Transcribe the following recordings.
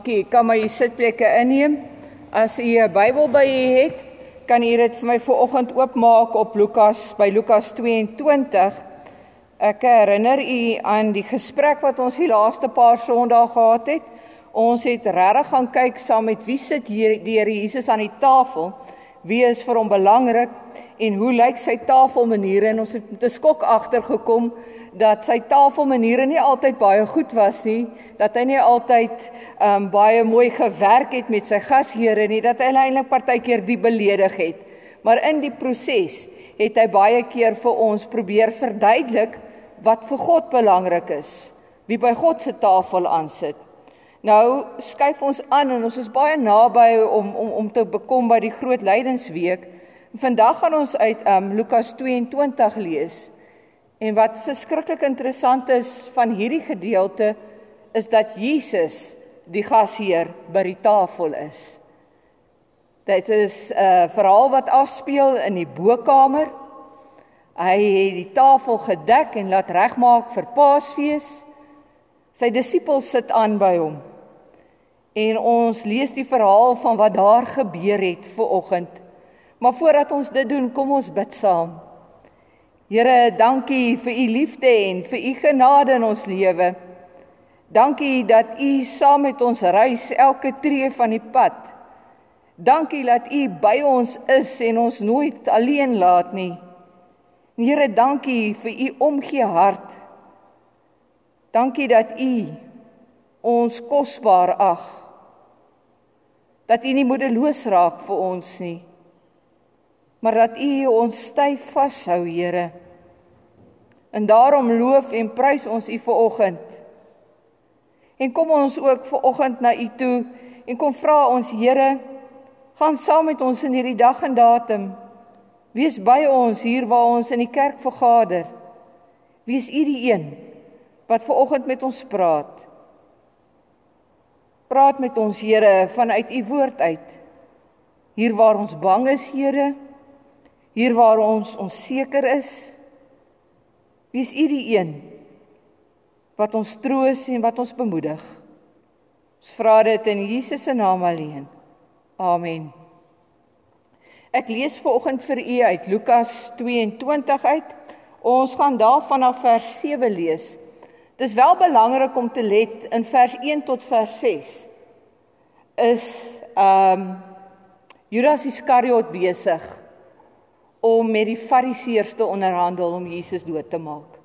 Dankie. Ek kan my sitplekke inneem. As u 'n Bybel by u het, kan u dit vir my vanoggend oopmaak op Lukas by Lukas 22. Ek herinner u aan die gesprek wat ons die laaste paar Sondae gehad het. Ons het regtig gaan kyk saam met wie sit hier die Here Jesus aan die tafel. Wie is vir hom belangrik en hoe lyk sy tafelmaniere? En ons het met 'n skok agtergekom dat sy tafelmaniere nie altyd baie goed was nie, dat hy nie altyd um baie mooi gewerk het met sy gasheere nie, dat hy eintlik partykeer die beledig het. Maar in die proses het hy baie keer vir ons probeer verduidelik wat vir God belangrik is, wie by God se tafel aansit. Nou skuif ons aan en ons is baie naby om om om te bekom by die groot lydensweek. Vandag gaan ons uit um Lukas 22 lees. En wat verskriklik interessant is van hierdie gedeelte is dat Jesus die gasheer by die tafel is. Dit is 'n uh, verhaal wat afspeel in die bokkamer. Hy het die tafel gedek en laat regmaak vir Paasfees. Sy disippels sit aan by hom. En ons lees die verhaal van wat daar gebeur het ver oggend. Maar voordat ons dit doen, kom ons bid saam. Here, dankie vir u liefde en vir u genade in ons lewe. Dankie dat u saam met ons reis elke tree van die pad. Dankie dat u by ons is en ons nooit alleen laat nie. Here, dankie vir u omgee hart. Dankie dat u ons kosbaar ag. Dat u nie moedeloos raak vir ons nie maar dat U ons styf vashou, Here. En daarom loof en prys ons U vir oggend. En kom ons ook vir oggend na U toe en kom vra ons Here, gaan saam met ons in hierdie dag en datum. Wees by ons hier waar ons in die kerk vergader. Wees U die een wat ver oggend met ons praat. Praat met ons Here vanuit U woord uit. Hier waar ons bang is, Here, hier waar ons onseker is. Wie's U die een wat ons troos en wat ons bemoedig? Ons vra dit in Jesus se naam alleen. Amen. Ek lees vanoggend vir u uit Lukas 22 uit. Ons gaan daar vanaf vers 7 lees. Dis wel belangrik om te let in vers 1 tot vers 6 is ehm um, Judas Iskariot besig om met die fariseërs te onderhandel om Jesus dood te maak.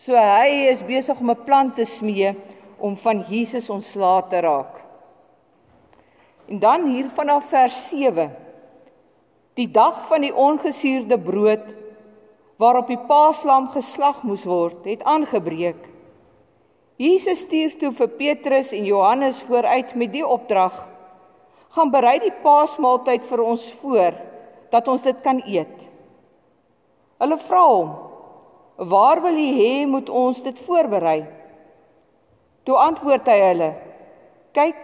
So hy is besig om 'n plan te smee om van Jesus ontslae te raak. En dan hier vanaf vers 7. Die dag van die ongesuurde brood waarop die paaslam geslag moes word, het aangebreek. Jesus stuur toe vir Petrus en Johannes vooruit met die opdrag: "Gaan berei die paasmaaltyd vir ons voor." Dat ons dit kan eet. Hulle vra hom: "Waar wil u hê moet ons dit voorberei?" Toe antwoord hy hulle: "Kyk,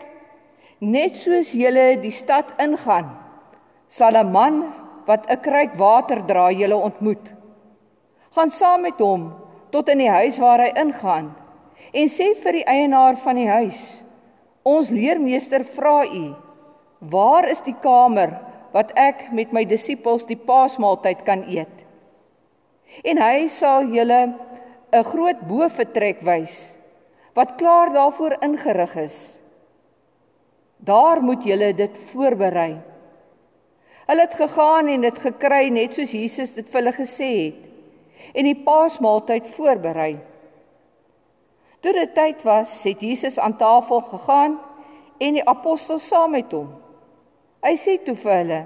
net soos julle die stad ingaan, sal 'n man wat 'n kruik water dra julle ontmoet. Gaan saam met hom tot in die huis waar hy ingaan en sê vir die eienaar van die huis: Ons leermeester vra u: Waar is die kamer wat ek met my disippels die Paasmaaltyd kan eet. En hy sal julle 'n groot boefretrek wys wat klaar daarvoor ingerig is. Daar moet julle dit voorberei. Hulle het gegaan en dit gekry net soos Jesus dit vir hulle gesê het en die Paasmaaltyd voorberei. Toe dit tyd was, het Jesus aan tafel gegaan en die apostels saam met hom. Hy sê toe vir hulle: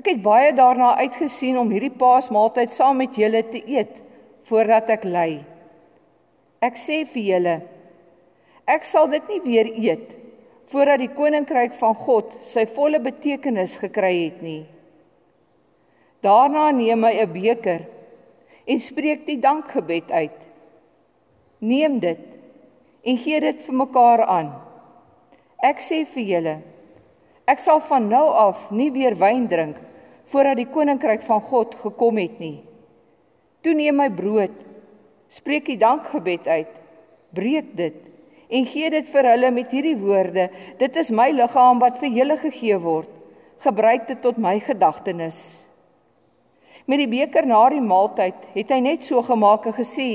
Ek het baie daarna uitgesien om hierdie Paasmaaltyd saam met julle te eet voordat ek ly. Ek sê vir julle: Ek sal dit nie weer eet voordat die koninkryk van God sy volle betekenis gekry het nie. Daarna neem hy 'n beker en spreek die dankgebed uit. Neem dit en gee dit vir mekaar aan. Ek sê vir julle: Ek sal van nou af nie weer wyn drink voordat die koninkryk van God gekom het nie. Toe neem hy brood, spreek die dankgebed uit, breek dit en gee dit vir hulle met hierdie woorde: Dit is my liggaam wat vir julle gegee word. Gebruik dit tot my gedagtenis. Met die beker na die maaltyd het hy net so gemaak en gesê: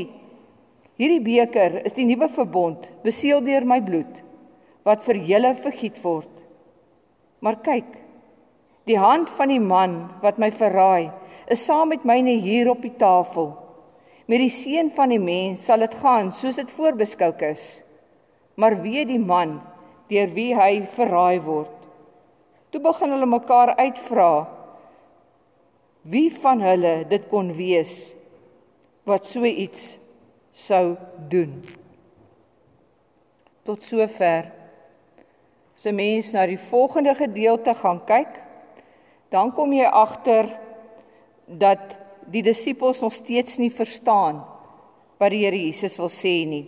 Hierdie beker is die nuwe verbond, beseël deur my bloed wat vir julle vergiet word. Maar kyk, die hand van die man wat my verraai, is saam met myne hier op die tafel. Met die seun van die mens sal dit gaan soos dit voorbeskou is. Maar wie die man deur wie hy verraai word? Toe begin hulle mekaar uitvra wie van hulle dit kon wees wat so iets sou doen. Tot sover. As 'n mens na die volgende gedeelte gaan kyk, dan kom jy agter dat die disippels nog steeds nie verstaan wat die Here Jesus wil sê nie.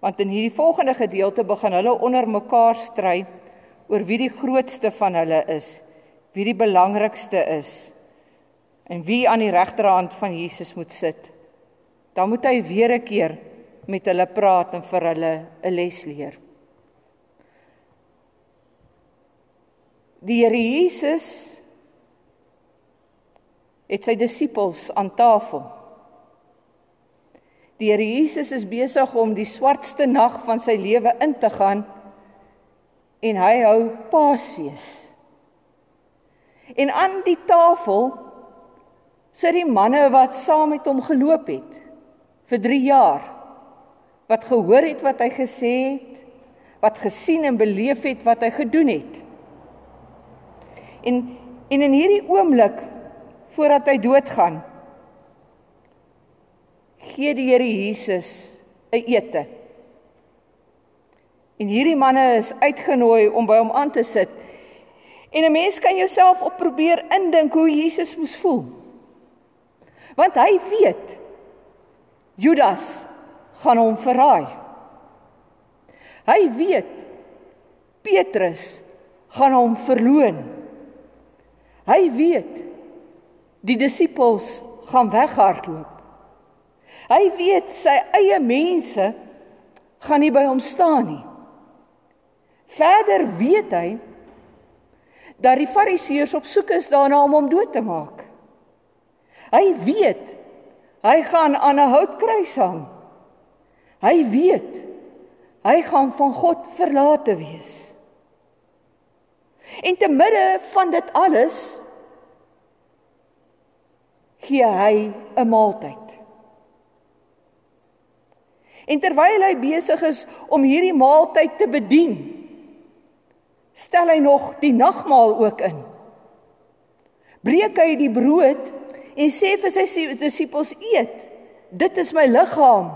Want in hierdie volgende gedeelte begin hulle onder mekaar stry oor wie die grootste van hulle is, wie die belangrikste is en wie aan die regterhand van Jesus moet sit. Dan moet hy weer 'n keer met hulle praat en vir hulle 'n les leer. Die Here Jesus het sy disippels aan tafel. Die Here Jesus is besig om die swartste nag van sy lewe in te gaan en hy hou Paasfees. En aan die tafel sit die manne wat saam met hom geloop het vir 3 jaar. Wat gehoor het wat hy gesê het, wat gesien en beleef het wat hy gedoen het. En en in hierdie oomblik voordat hy doodgaan gee die Here Jesus 'n ete. En hierdie manne is uitgenooi om by hom aan te sit. En 'n mens kan jouself op probeer indink hoe Jesus moes voel. Want hy weet Judas gaan hom verraai. Hy weet Petrus gaan hom verloon. Hy weet Die disippels gaan weghardloop. Hy weet sy eie mense gaan nie by hom staan nie. Verder weet hy dat die fariseërs op soek is daarna om hom dood te maak. Hy weet hy gaan aan 'n houtkruis hang. Hy weet hy gaan van God verlate wees. En te midde van dit alles gee hy 'n maaltyd. En terwyl hy besig is om hierdie maaltyd te bedien, stel hy nog die nagmaal ook in. Breek hy die brood en sê vir sy disippels: "Eet. Dit is my liggaam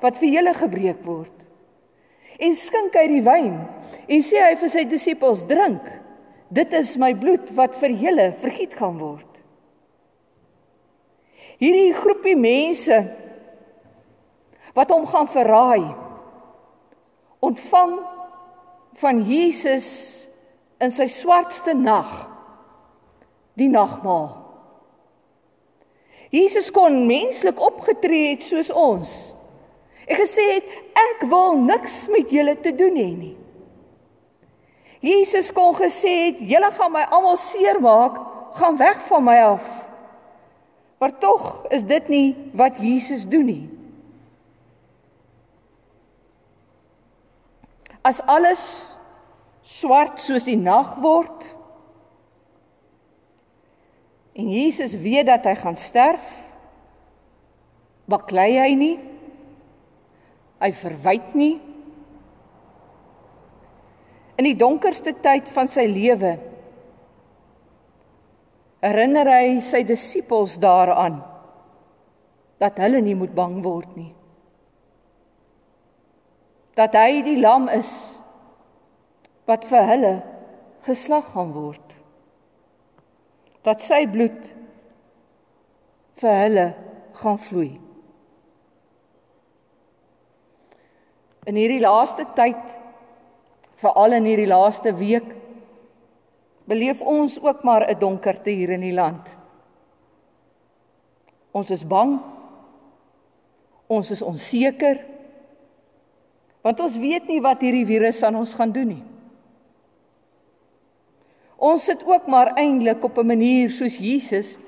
wat vir julle gebreek word." En skink hy die wyn en sê hy vir sy disippels: "Drink. Dit is my bloed wat vir julle vergiet gaan word." Hierdie groepie mense wat hom gaan verraai ontvang van Jesus in sy swartste nag die nagmaal. Jesus kon menslik opgetree het soos ons en gesê het ek wil niks met julle te doen hê nie. Jesus kon gesê het julle gaan my almal seermaak gaan weg van my af Maar tog is dit nie wat Jesus doen nie. As alles swart soos die nag word en Jesus weet dat hy gaan sterf, baklei hy nie. Hy verwyd nie. In die donkerste tyd van sy lewe herinner hy sy disippels daaraan dat hulle nie moet bang word nie. Dat hy die lam is wat vir hulle geslag gaan word. Dat sy bloed vir hulle gaan vloei. In hierdie laaste tyd, veral in hierdie laaste week, beleef ons ook maar 'n donkerte hier in die land. Ons is bang. Ons is onseker. Want ons weet nie wat hierdie virus aan ons gaan doen nie. Ons sit ook maar eintlik op 'n manier soos Jesus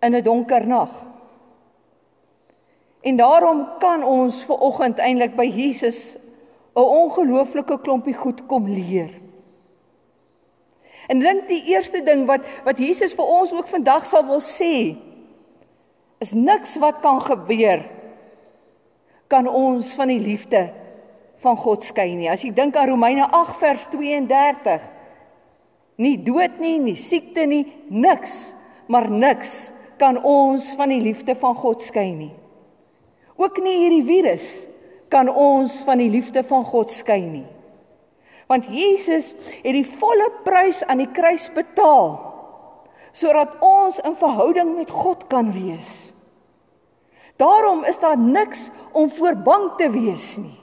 in 'n donker nag. En daarom kan ons ver oggend eintlik by Jesus 'n ongelooflike klompie goed kom leer. En dink die eerste ding wat wat Jesus vir ons ook vandag sal wil sê is niks wat kan gebeur kan ons van die liefde van God skei nie. As jy dink aan Romeine 8 vers 32, nie dood nie, nie siekte nie, niks, maar niks kan ons van die liefde van God skei nie. Ook nie hierdie virus kan ons van die liefde van God skei nie. Want Jesus het die volle prys aan die kruis betaal sodat ons in verhouding met God kan wees. Daarom is daar niks om voor bang te wees nie.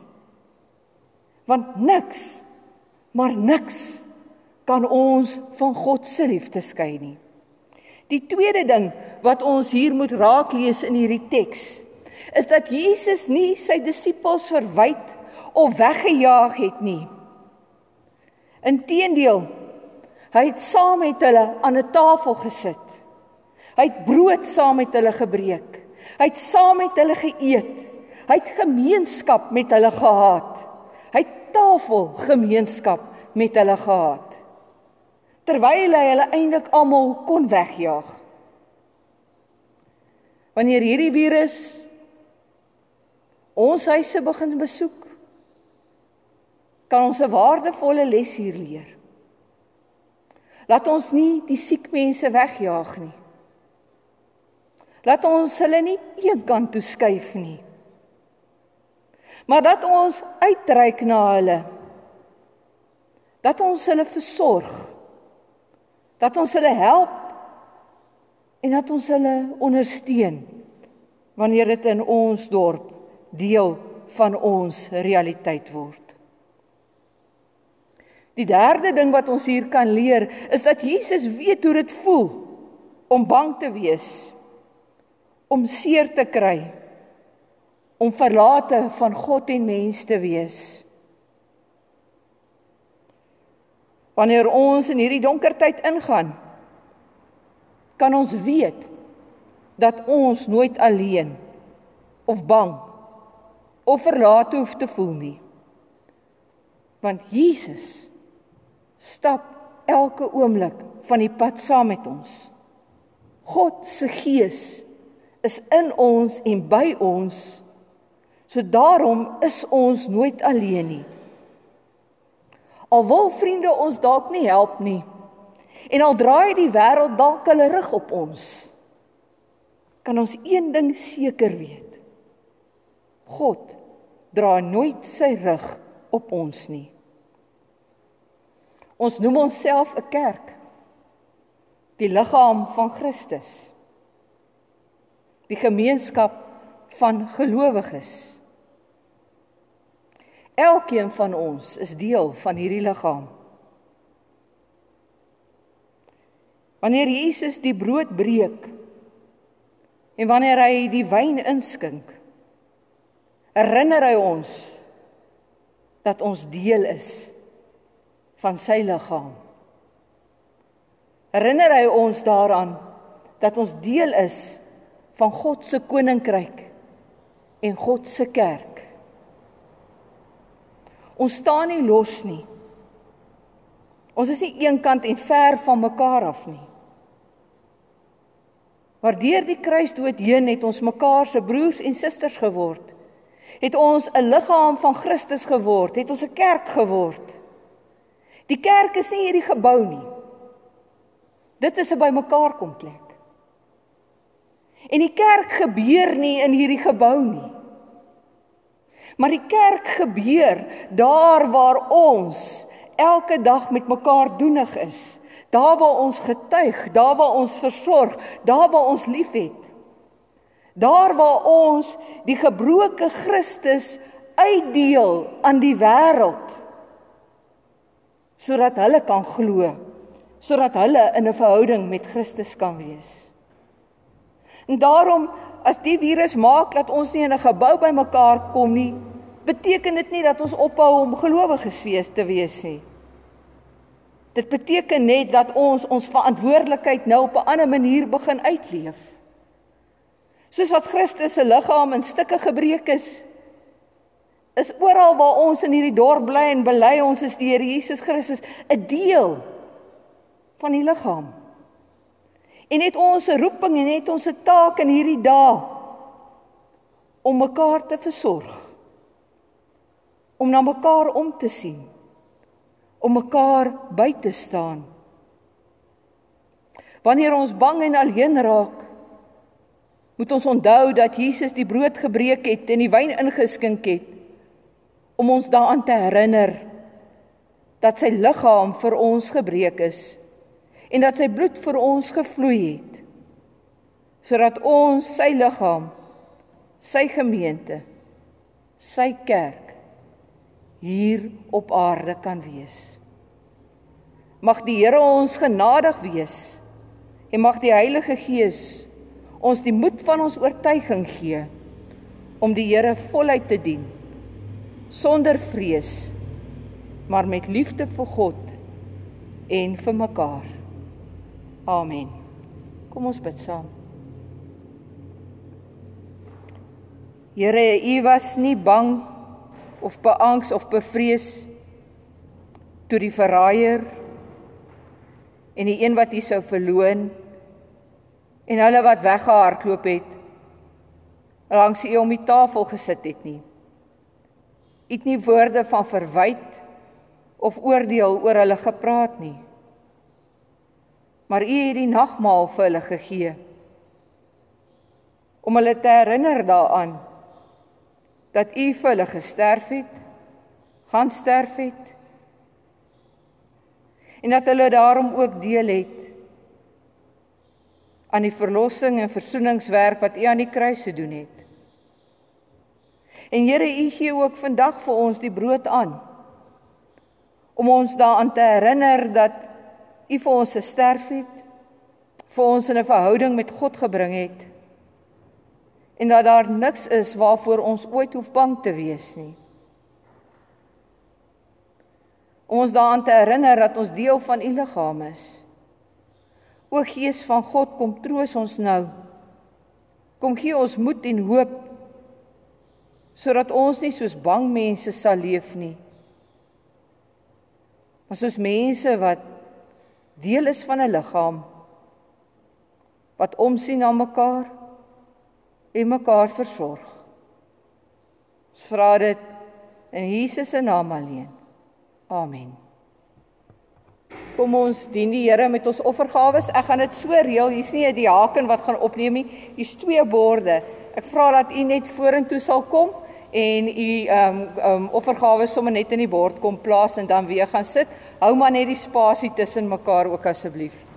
Want niks, maar niks kan ons van God se liefde skei nie. Die tweede ding wat ons hier moet raak lees in hierdie teks is dat Jesus nie sy disippels verwyd of weggejaag het nie. Inteendeel, hy het saam met hulle aan 'n tafel gesit. Hy het brood saam met hulle gebreek. Hy het saam met hulle geëet. Hy het gemeenskap met hulle gehad. Hy het tafel gemeenskap met hulle gehad. Terwyl hy hulle eintlik almal kon wegjaag. Wanneer hierdie virus ons huise begin besoek, kan ons 'n waardevolle les hier leer. Laat ons nie die siek mense wegjaag nie. Laat ons hulle nie eenkant toe skuif nie. Maar dat ons uitreik na hulle. Dat ons hulle versorg. Dat ons hulle help en dat ons hulle ondersteun wanneer dit in ons dorp deel van ons realiteit word. Die derde ding wat ons hier kan leer is dat Jesus weet hoe dit voel om bang te wees om seer te kry, om verlate van God en mens te wees. Wanneer ons in hierdie donker tyd ingaan, kan ons weet dat ons nooit alleen of bang of verlate hoef te voel nie. Want Jesus stap elke oomblik van die pad saam met ons. God se gees is in ons en by ons. So daarom is ons nooit alleen nie. Al wil vriende ons dalk nie help nie. En al draai die wêreld dalk hulle rug op ons. Kan ons een ding seker weet. God dra nooit sy rug op ons nie. Ons noem onsself 'n kerk. Die liggaam van Christus die gemeenskap van gelowiges. Elkeen van ons is deel van hierdie liggaam. Wanneer Jesus die brood breek en wanneer hy die wyn inskink, herinner hy ons dat ons deel is van sy liggaam. Herinner hy ons daaraan dat ons deel is van God se koninkryk en God se kerk. Ons staan nie los nie. Ons is nie eenkant en ver van mekaar af nie. Maar deur die kruisdood heen het ons mekaar se broers en susters geword. Het ons 'n liggaam van Christus geword, het ons 'n kerk geword. Die kerk is nie hierdie gebou nie. Dit is 'n bymekaar kom plek. En die kerk gebeur nie in hierdie gebou nie. Maar die kerk gebeur daar waar ons elke dag met mekaar doenig is. Daar waar ons getuig, daar waar ons versorg, daar waar ons liefhet. Daar waar ons die gebroke Christus uitdeel aan die wêreld sodat hulle kan glo, sodat hulle in 'n verhouding met Christus kan wees. En daarom as die virus maak dat ons nie in 'n gebou bymekaar kom nie, beteken dit nie dat ons ophou om gelowiges wees te wees nie. Dit beteken net dat ons ons verantwoordelikheid nou op 'n ander manier begin uitleef. Soos wat Christus se liggaam in stukke gebreek is, is oral waar ons in hierdie dorp bly en bely ons is die Here Jesus Christus 'n deel van die liggaam. En het ons 'n roeping en het ons 'n taak in hierdie dae om mekaar te versorg. Om na mekaar om te sien. Om mekaar by te staan. Wanneer ons bang en alleen raak, moet ons onthou dat Jesus die brood gebreek het en die wyn ingeskink het om ons daaraan te herinner dat sy liggaam vir ons gebreek is en dat sy bloed vir ons gevloei het sodat ons sy liggaam sy gemeente sy kerk hier op aarde kan wees. Mag die Here ons genadig wees en mag die Heilige Gees ons die moed van ons oortuiging gee om die Here voluit te dien sonder vrees maar met liefde vir God en vir mekaar Amen. Kom ons bid saam. Here, U was nie bang of beangs of bevrees toe die verraaier en die een wat U sou verloon en hulle wat weggehardloop het langs U om die tafel gesit het nie. U het nie woorde van verwyd of oordeel oor hulle gepraat nie maar u het die nagmaal vir hulle gegee om hulle te herinner daaraan dat u vir hulle gesterf het, gaan sterf het en dat hulle daarom ook deel het aan die verlossing en versoeningswerk wat u aan die kruis gedoen het. En Here, u gee ook vandag vir ons die brood aan om ons daaraan te herinner dat U vir ons gesterf het, vir ons in 'n verhouding met God gebring het. En dat daar niks is waarvoor ons ooit hoef bang te wees nie. Om ons daaraan te herinner dat ons deel van U liggaam is. O Gees van God, kom troos ons nou. Kom gee ons moed en hoop sodat ons nie soos bang mense sal leef nie. Maar soos mense wat deel is van 'n liggaam wat omsien na mekaar en mekaar versorg. Ons vra dit in Jesus se naam alleen. Amen. Kom ons dien die Here met ons offergawes. Ek gaan dit so reël. Hier's nie 'n diaken wat gaan opneem nie. Hier's twee borde. Ek vra dat u net vorentoe sal kom en u ehm um, ehm um, offergawe sommer net in die bord kom plaas en dan weer gaan sit. Hou maar net die spasie tussen mekaar ook asseblief.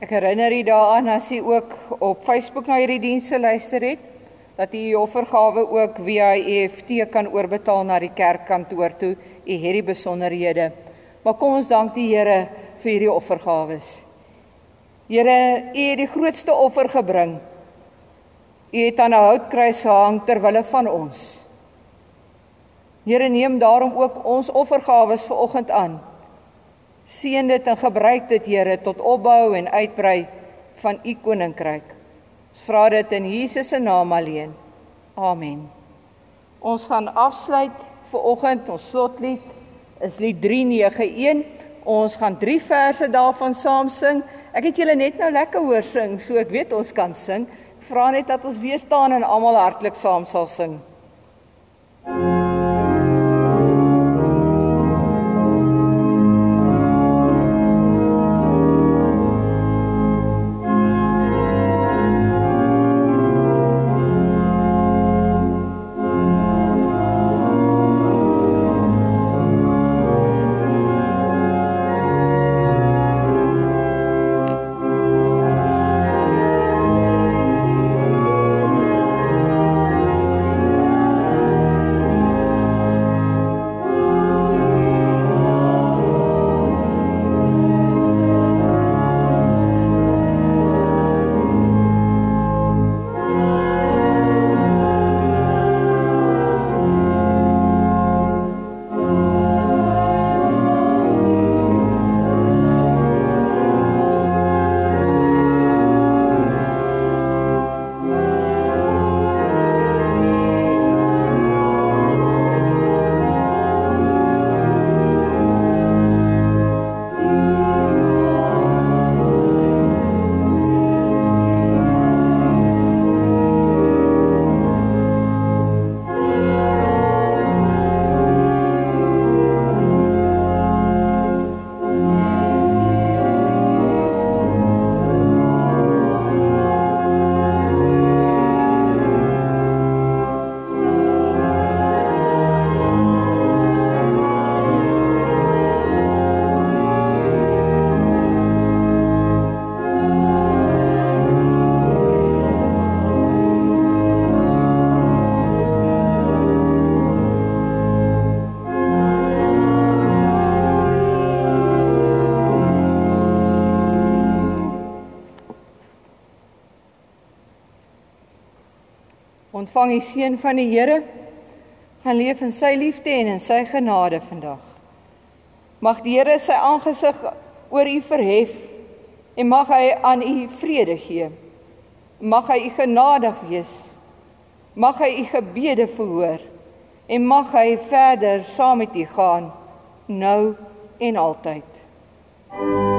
Ek herinner u daaraan as u ook op Facebook na hierdie dienste luister het dat u u offergawe ook via EFT kan oorbetaal na die kerkkantoor toe. U het die besonderhede. Maar kom ons dank die Here vir hierdie offergawes. Here, u het die grootste offer gebring. U het aan 'n houtkruis gehang ter wille van ons. Here, neem daarom ook ons offergawes vir oggend aan. Seën dit en gebruik dit Here tot opbou en uitbrei van u koninkryk. Ons vra dit in Jesus se naam alleen. Amen. Ons gaan afsluit vir oggend ons slotlied is lied 391 Ons gaan 3 verse daarvan saam sing. Ek het julle net nou lekker hoor sing, so ek weet ons kan sing. Vra net dat ons weer staan en almal hartlik saam sal sing. Ontvang die seën van die Here. Gaan leef in sy liefde en in sy genade vandag. Mag die Here sy aangesig oor u verhef en mag hy aan u vrede gee. Mag hy u genadig wees. Mag hy u gebede verhoor en mag hy verder saam met u gaan nou en altyd. Thank you.